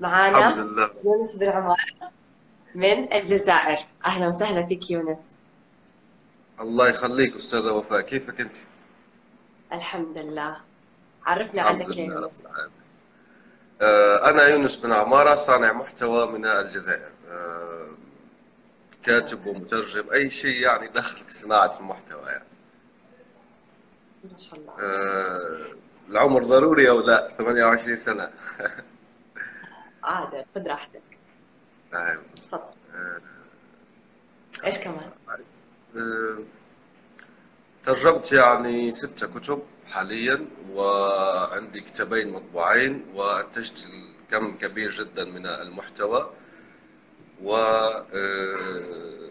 معانا الحمد لله. يونس بن عمارة من الجزائر. أهلا وسهلا فيك يونس. الله يخليك أستاذة وفاء. كيفك أنت؟ الحمد لله. عرفنا عنك يا يونس. آه، أنا يونس بن عمارة صانع محتوى من الجزائر. آه، كاتب ومترجم أي شيء يعني داخل في صناعة المحتوى يعني. ما شاء الله. آه، العمر ضروري أو لا؟ 28 سنة. عادة خذ راحتك. أيوة. تفضل. آه، إيش كمان؟ آه، ترجمت يعني ستة كتب حاليا وعندي كتابين مطبوعين وأنتجت كم كبير جدا من المحتوى. و آه،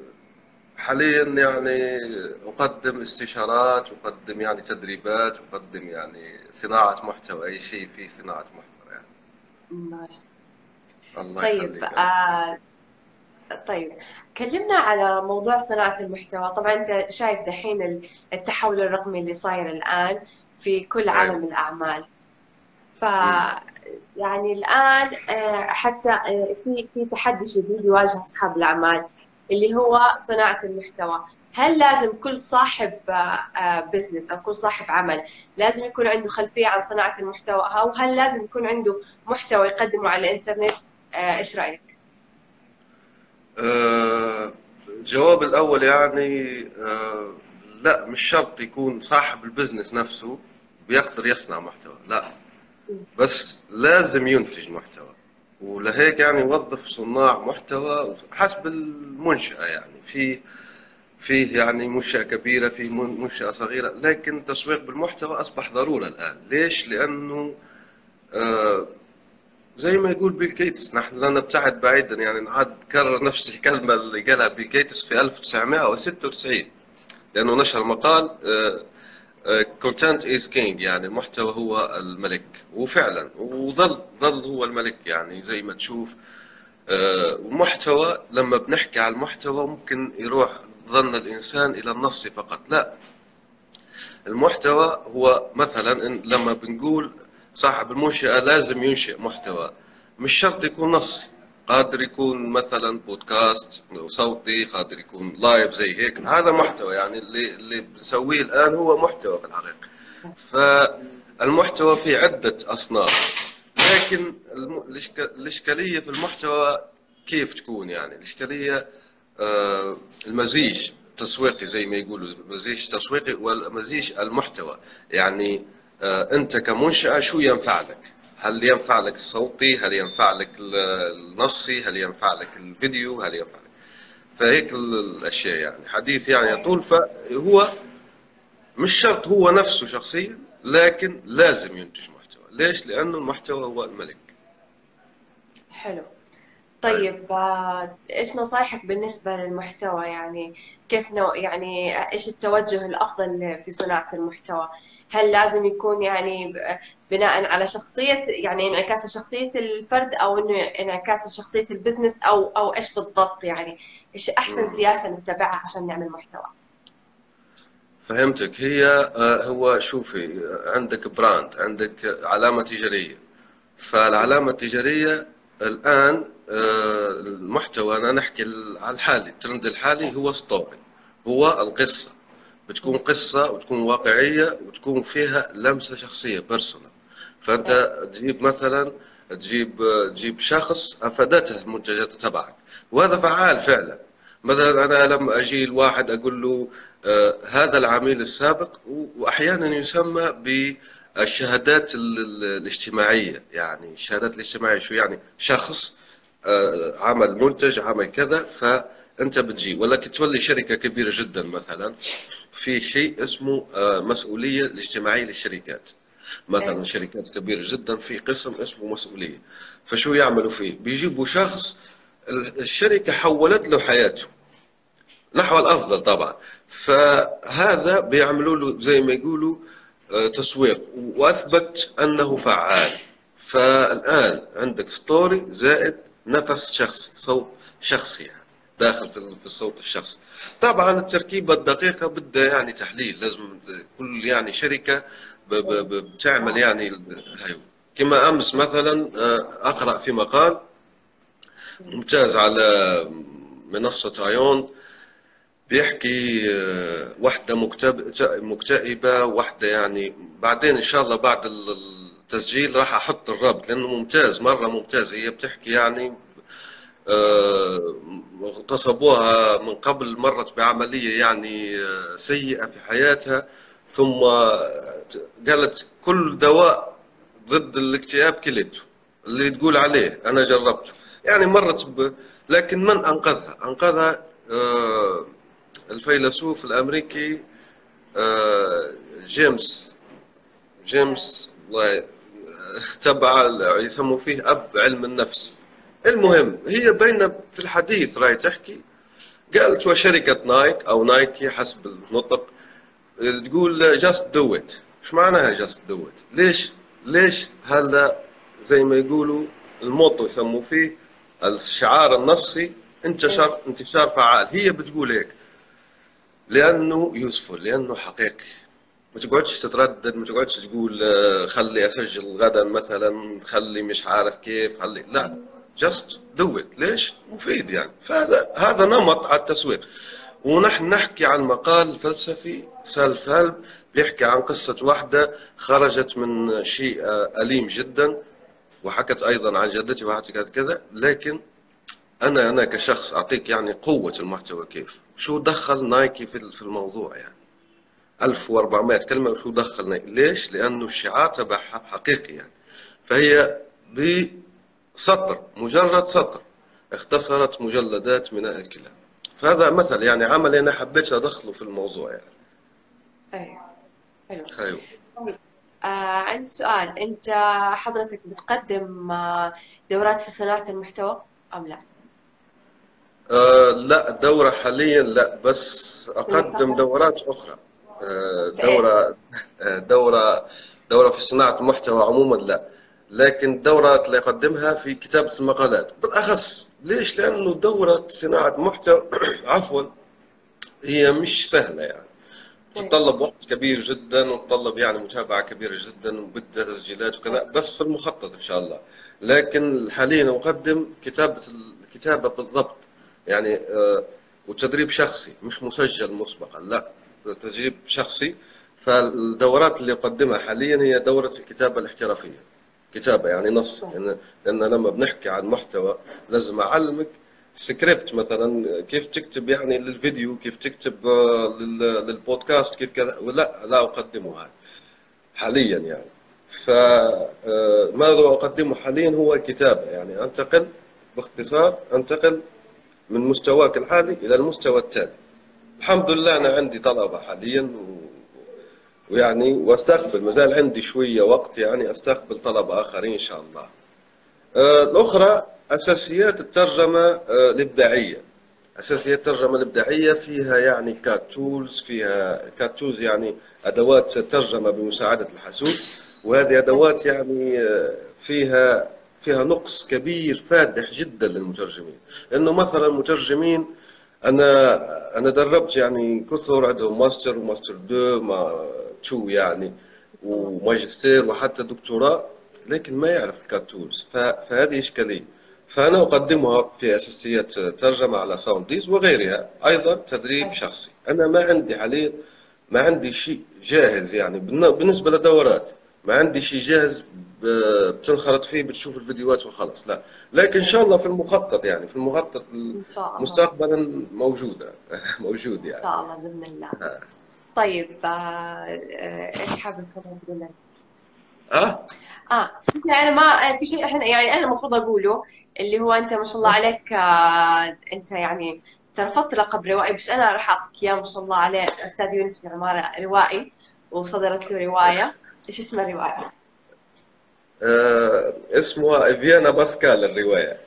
حاليا يعني أقدم استشارات أقدم يعني تدريبات أقدم يعني صناعة محتوى أي شيء في صناعة محتوى يعني. ماشي. الله طيب آه طيب كلمنا على موضوع صناعة المحتوى. طبعا أنت شايف دحين التحول الرقمي اللي صاير الآن في كل عالم الأعمال. ف. يعني الآن آه، حتى آه، في في تحدي شديد يواجه أصحاب الأعمال اللي هو صناعة المحتوى. هل لازم كل صاحب business أو كل صاحب عمل لازم يكون عنده خلفية عن صناعة المحتوى؟ أو هل لازم يكون عنده محتوى يقدمه على الإنترنت؟ آه، إيش رأيك؟ آه، الجواب الأول يعني آه، لا مش شرط يكون صاحب ال business نفسه بيقدر يصنع محتوى لا بس لازم ينتج محتوى ولهيك يعني يوظف صناع محتوى حسب المنشأة يعني في فيه يعني منشأة كبيرة في من- منشأة صغيرة لكن التسويق بالمحتوى أصبح ضرورة الآن ليش؟ لأنه آه، زي ما يقول بيل جيتس نحن لا نبتعد بعيدا يعني نعاد كرر نفس الكلمة اللي قالها بيل جيتس في 1996 لأنه نشر مقال content is king يعني المحتوى هو الملك. وفعلا وظل ظل هو الملك يعني زي ما تشوف آه، المحتوى لما بنحكي على المحتوى ممكن يروح ظن الإنسان إلى النص فقط لا. المحتوى هو مثلا لما بنقول صاحب المنشأة لازم ينشئ محتوى. مش شرط يكون نصي. قادر يكون مثلا بودكاست صوتي قادر يكون لايف زي هيك. هذا محتوى يعني اللي اللي بنسويه الآن هو محتوى في الحقيقة. فالمحتوى في عدة أصناف. لكن الإشكالية في المحتوى كيف تكون يعني؟ الإشكالية آه، المزيج تسويقي زي ما يقولوا مزيج تسويقي والمزيج المحتوى. يعني آه، أنت كمنشأة شو ينفع لك؟ هل ينفع لك الصوتي هل ينفع لك ال- النصي؟ هل ينفع لك الفيديو؟ هل ينفع لك؟ فهيك ال- الأشياء يعني. حديث يعني يطول فهو مش شرط هو نفسه شخصيا لكن لازم ينتج محتوى. ليش؟ لأنه المحتوى هو الملك. حلو. طيب آه، إيش نصايحك بالنسبة للمحتوى؟ يعني كيف نوع يعني إيش التوجه الأفضل في صناعة المحتوى؟ هل لازم يكون يعني بناء على شخصية يعني انعكاس شخصية الفرد أو إنه انعكاس شخصية البزنس أو أو إيش بالضبط يعني؟ إيش أحسن مم. سياسة نتبعها عشان نعمل محتوى؟ فهمتك. هي آه، هو شوفي عندك brand عندك علامة تجارية. فالعلامة التجارية الآن آه، المحتوى أنا نحكي على الحالي الترند الحالي هو story هو القصة. بتكون قصة وتكون واقعية وتكون فيها لمسة شخصية personal فأنت تجيب مثلا تجيب تجيب شخص أفادته المنتجات تبعك. وهذا فعال فعلا. مثلا أنا لما أجي الواحد أقول له آه، هذا العميل السابق و- وأحيانا يسمى بالشهادات ال- ال- الاجتماعية. يعني الشهادات الاجتماعية شو يعني؟ شخص آه، عمل منتج عمل كذا فأنت بتجي ولكن تولي شركة كبيرة جدا مثلا في شيء اسمه آه، مسؤولية الاجتماعية للشركات. مثلا أيوة. شركات كبيرة جدا في قسم اسمه مسؤولية. فشو يعملوا فيه؟ بيجيبوا شخص ال- الشركة حولت له حياته. نحو الأفضل طبعا. فهذا بيعملوا له زي ما يقولوا آه، تسويق. وأثبت أنه فعال. فالآن عندك ستوري زائد نفس شخصي صوت شخصي يعني. داخل في الصوت الشخصي طبعا التركيبة الدقيقة بدها يعني تحليل لازم كل يعني ب- بتعمل يعني هاي. كما أمس مثلا آه، أقرأ في مقال ممتاز على منصة عيون بيحكي آه، وحدة مكتئبة وحدة يعني بعدين إن شاء الله بعد التسجيل راح أحط الرابط لأنه ممتاز مرة ممتاز. هي بتحكي يعني آه، اغتصبوها من قبل مرت بعملية يعني سيئة في حياتها ثم قالت كل دواء ضد الاكتئاب كلته اللي تقول عليه أنا جربته. يعني مرت ب... لكن من أنقذها؟ أنقذها آه الفيلسوف الأمريكي آه جيمس جيمس الله تبع يسموا فيه أب علم النفس. المهم هي بين في الحديث راهي تحكي. قالت وشركه نايك أو نايكي حسب النطق تقول just do it إيش معناها just do it ليش؟ ليش هذا زي ما يقولوا ال motto يسموا فيه؟ الشعار النصي انتشر انتشار فعال. هي بتقول هيك لأنه useful لأنه حقيقي. ما تقعدش تتردد ما تقعدش تقول آه، خلي أسجل غدا مثلا خلي مش عارف كيف خلي لا. just do it ليش؟ مفيد يعني. فهذا هذا نمط على التسويق. ونحن نحكي عن مقال فلسفي self help بيحكي عن قصة واحدة خرجت من شيء أليم جدا وحكت أيضا عن جدتي وحكت كذا لكن أنا أنا كشخص أعطيك يعني قوة المحتوى كيف؟ شو دخل نايكي في الموضوع يعني؟ 1400 كلمة وشو دخل نايكي؟ ليش؟ لأنه الشعار تبعها حقيقي يعني. فهي بسطر مجرد سطر. اختصرت مجلدات ميناء الكلاب فهذا مثل يعني عمل أنا حبيت أدخله في الموضوع يعني. أيوه. حلو. أيوه. طيب. آه عندي سؤال. أنت حضرتك بتقدم آه، دورات في صناعة المحتوى أم لا؟ آه لا دورة حاليا لا بس أقدم دورات أخرى. آه دورة آه دورة دورة في صناعة المحتوى عموما لا. لكن الدورات اللي أقدمها في كتابة المقالات. بالأخص ليش؟ لأنه دورة صناعة محتوى عفوا هي مش سهلة يعني. تتطلب وقت كبير جدا وتطلب يعني متابعة كبيرة جدا وبدها تسجيلات وكذا بس في المخطط إن شاء الله. لكن حاليا أقدم كتابة الكتابة بالضبط. يعني آه وتدريب شخصي مش مسجل مسبقا لا. تدريب شخصي. فالدورات اللي أقدمها حاليا هي دورة الكتابة الاحترافية. كتابة يعني نص. يعني لأن لما بنحكي عن محتوى لازم أعلمك سكريبت مثلا كيف تكتب يعني للفيديو كيف تكتب آه، للبودكاست كيف كذا. ولا لا أقدمه هذا حاليا يعني. فماذا آه، أقدمه حاليا؟ هو الكتابة يعني. أنتقل باختصار أنتقل من مستواك الحالي إلى المستوى التالي. الحمد لله أنا عندي طلبة حاليا و... ويعني واستقبل ما زال عندي شوية وقت يعني أستقبل طلبة آخرين إن شاء الله. آه، الأخرى أساسيات الترجمة آه، الإبداعية. أساسيات الترجمة الإبداعية فيها يعني CAT tools فيها CAT tools يعني أدوات ترجمة بمساعدة الحاسوب. وهذه أدوات يعني آه، فيها فيها نقص كبير فادح جدا للمترجمين. لأنه مثلا المترجمين أنا أنا دربت يعني كثر عندهم master و master deux يعني وماجستير وحتى دكتوراه لكن ما يعرف ال CAT tools فهذه إشكالية. فأنا أقدمها في أساسيات ترجمة على ساوند ديز وغيرها أيضا تدريب شخصي. أنا ما عندي حاليا ما عندي شيء جاهز يعني بالنسبة للدورات ما عندي شيء جاهز بتنخرط فيه بتشوف الفيديوهات وخلاص لا. لكن إن شاء الله في المخطط يعني في المخطط مستقبلا موجودة. موجود يعني. إن شاء الله بإذن الله. آه. طيب آه، آه، إيش حابب كمان تقول لنا؟ آه آه أنا ما في شيء إحنا يعني أنا المفروض أقوله اللي هو أنت ما شاء الله عليك آه أنت يعني ترفضت لقب روائي بس أنا راح أعطيك إياه ما شاء الله عليه. أستاذ يونس في عمارة روائي وصدرت له رواية. إيش اسم الرواية؟ آه اسمها فيانا باسكال الرواية.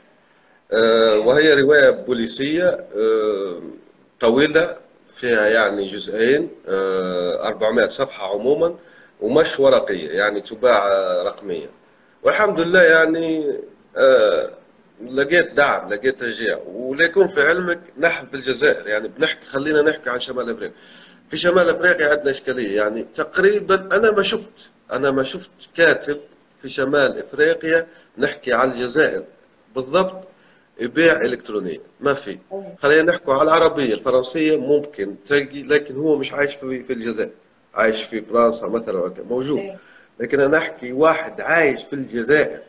آه وهي رواية بوليسية آه طويلة فيها يعني جزئين آه 400 صفحة عموما ومش ورقية يعني تباع رقميا والحمد لله يعني آه لقيت دعم لقيت تشجيع. وليكون في علمك نحن في الجزائر يعني بنحكي خلينا نحكي عن شمال أفريقيا. في شمال أفريقيا عندنا إشكالية يعني تقريبا أنا ما شفت أنا ما شفت كاتب في شمال أفريقيا نحكي على الجزائر. بالضبط بيع الكترونيه ما في. خلينا نحكوا على العربية الفرنسية ممكن تلقي لكن هو مش عايش في في الجزائر عايش في فرنسا مثلا موجود إيه. لكن أنا أحكي واحد عايش في الجزائر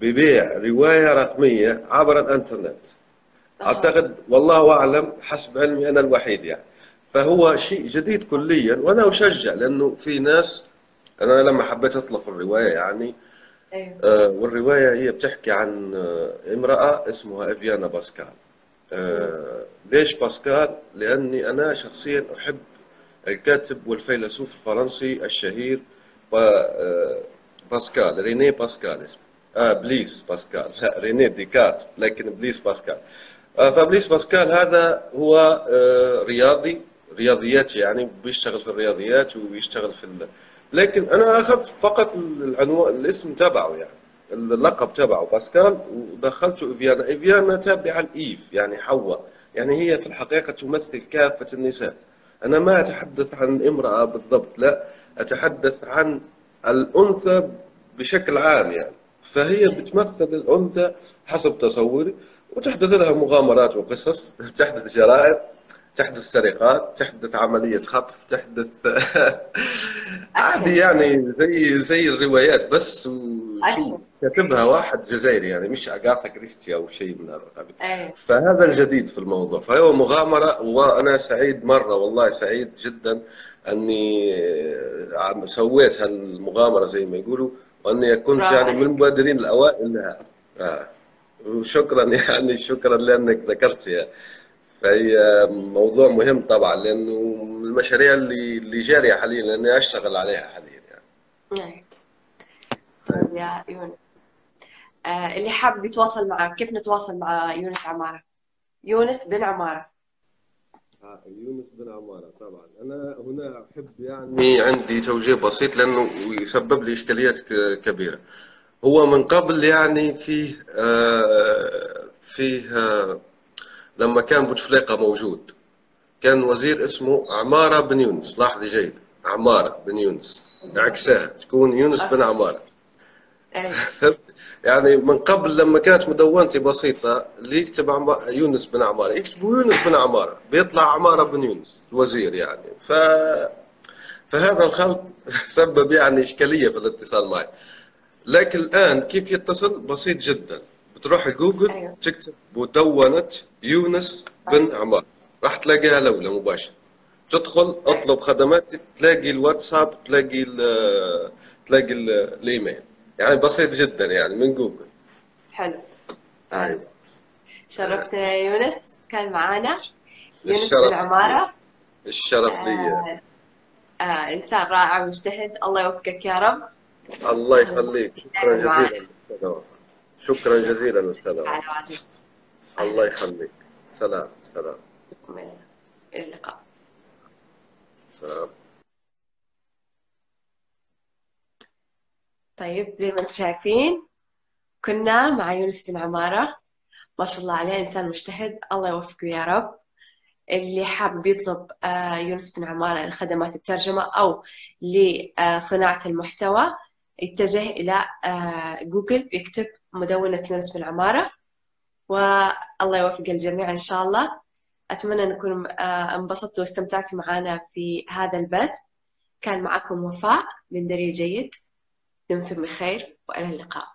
ببيع رواية رقمية عبر الإنترنت آه. أعتقد والله أعلم حسب علمي أنا الوحيد يعني فهو شيء جديد كليا وأنا أشجع لأنه في ناس أنا لما حبيت أطلق الرواية يعني أيوه. آه، والرواية هي بتحكي عن آه، امرأة اسمها إفيانا باسكال. آه، ليش باسكال؟ لأني أنا شخصيا أحب الكاتب والفيلسوف الفرنسي الشهير با- آه، باسكال ريني باسكال اسمه. آه بليس باسكال. لا ريني ديكارت لكن بليس باسكال. آه، فبليس باسكال هذا هو آه، رياضي رياضيات يعني بيشتغل في الرياضيات وبيشتغل في. لكن أنا اخذت فقط العنوان الاسم تبعه يعني اللقب تبعه. باسكال ودخلته افيانا افيانا تابعة لإيف يعني حواء. يعني هي في الحقيقة تمثل كافة النساء. أنا ما أتحدث عن امرأة بالضبط لا. أتحدث عن الأنثى بشكل عام يعني. فهي بتمثل الأنثى حسب تصوري وتحدث لها مغامرات وقصص تحدث جرائم. تحدث سرقات تحدث عملية خطف تحدث عادي يعني زي زي الروايات بس وشو أكشن. كاتبها واحد جزائري يعني مش أغاثا كريستي أو شيء من هذا القبيل أيوه فهذا الجديد في الموضوع فهو مغامرة وأنا سعيد مرة والله سعيد جدا أني عم سويت هالمغامرة زي ما يقولوا وأني كنت يعني من. المبادرين الأوائل لها آه. وشكرا يعني شكرا لأنك ذكرتها فهي موضوع مهم طبعا لأنه من المشاريع اللي اللي جارية حاليا لأني أشتغل عليها حاليا يعني. أيوة. طيب يا يونس. آه اللي حابب يتواصل معك كيف نتواصل مع يونس عمارة؟ يونس بن عمارة. آه، يونس بن عمارة طبعا. أنا هنا أحب يعني عندي توجيه بسيط لأنه يسبب لي إشكاليات ك- كبيرة. هو من قبل يعني فيه آه، فيه آه، لما كان بوتفليقة موجود. كان وزير اسمه عمارة بن يونس. لاحظي جيد. عمارة بن يونس. عكسها. تكون يونس بن عمارة. فهمت؟ يعني من قبل لما كانت مدونتي بسيطة اللي يكتب عم... يونس بن عمارة. يكتبوا يونس بن عمارة. بيطلع عمارة بن يونس الوزير يعني. ف... فهذا الخلط سبب يعني إشكالية في الاتصال معي. لكن الآن كيف يتصل؟ بسيط جدا. بتروح جوجل أيوة. تكتب مدونة يونس بن عمارة راح تلاقيها لولة مباشرة. تدخل اطلب خدمات تلاقي الواتساب تلاقي ال تلاقي ال الإيميل. يعني بسيط جدا يعني من جوجل حلو. أيوه. شرفتنا يا يونس كان معانا. يونس بن عمارة. الشرف لي. آه. آه إنسان رائع ومجتهد الله يوفقك يا رب. الله يخليك. شكرا معنا. جزيلا. شكرا جزيلا وعدك الله يخليك. سلام سلام. إلى اللقاء. سلام. طيب زي ما أنتم شايفين كنا مع يونس بن عمارة. ما شاء الله عليه إنسان مجتهد. الله يوفقه يا رب. اللي حابب يطلب آه، يونس بن عمارة لخدمات الترجمة أو لصناعة المحتوى يتجه إلى آه، جوجل ويكتب مدونة يونس بن عمارة والله يوفق الجميع إن شاء الله. أتمنى أنكم آه، انبسطتوا واستمتعتوا معنا في هذا البث. كان معكم وفاء من دليل جيد. دمتم بخير وإلى اللقاء.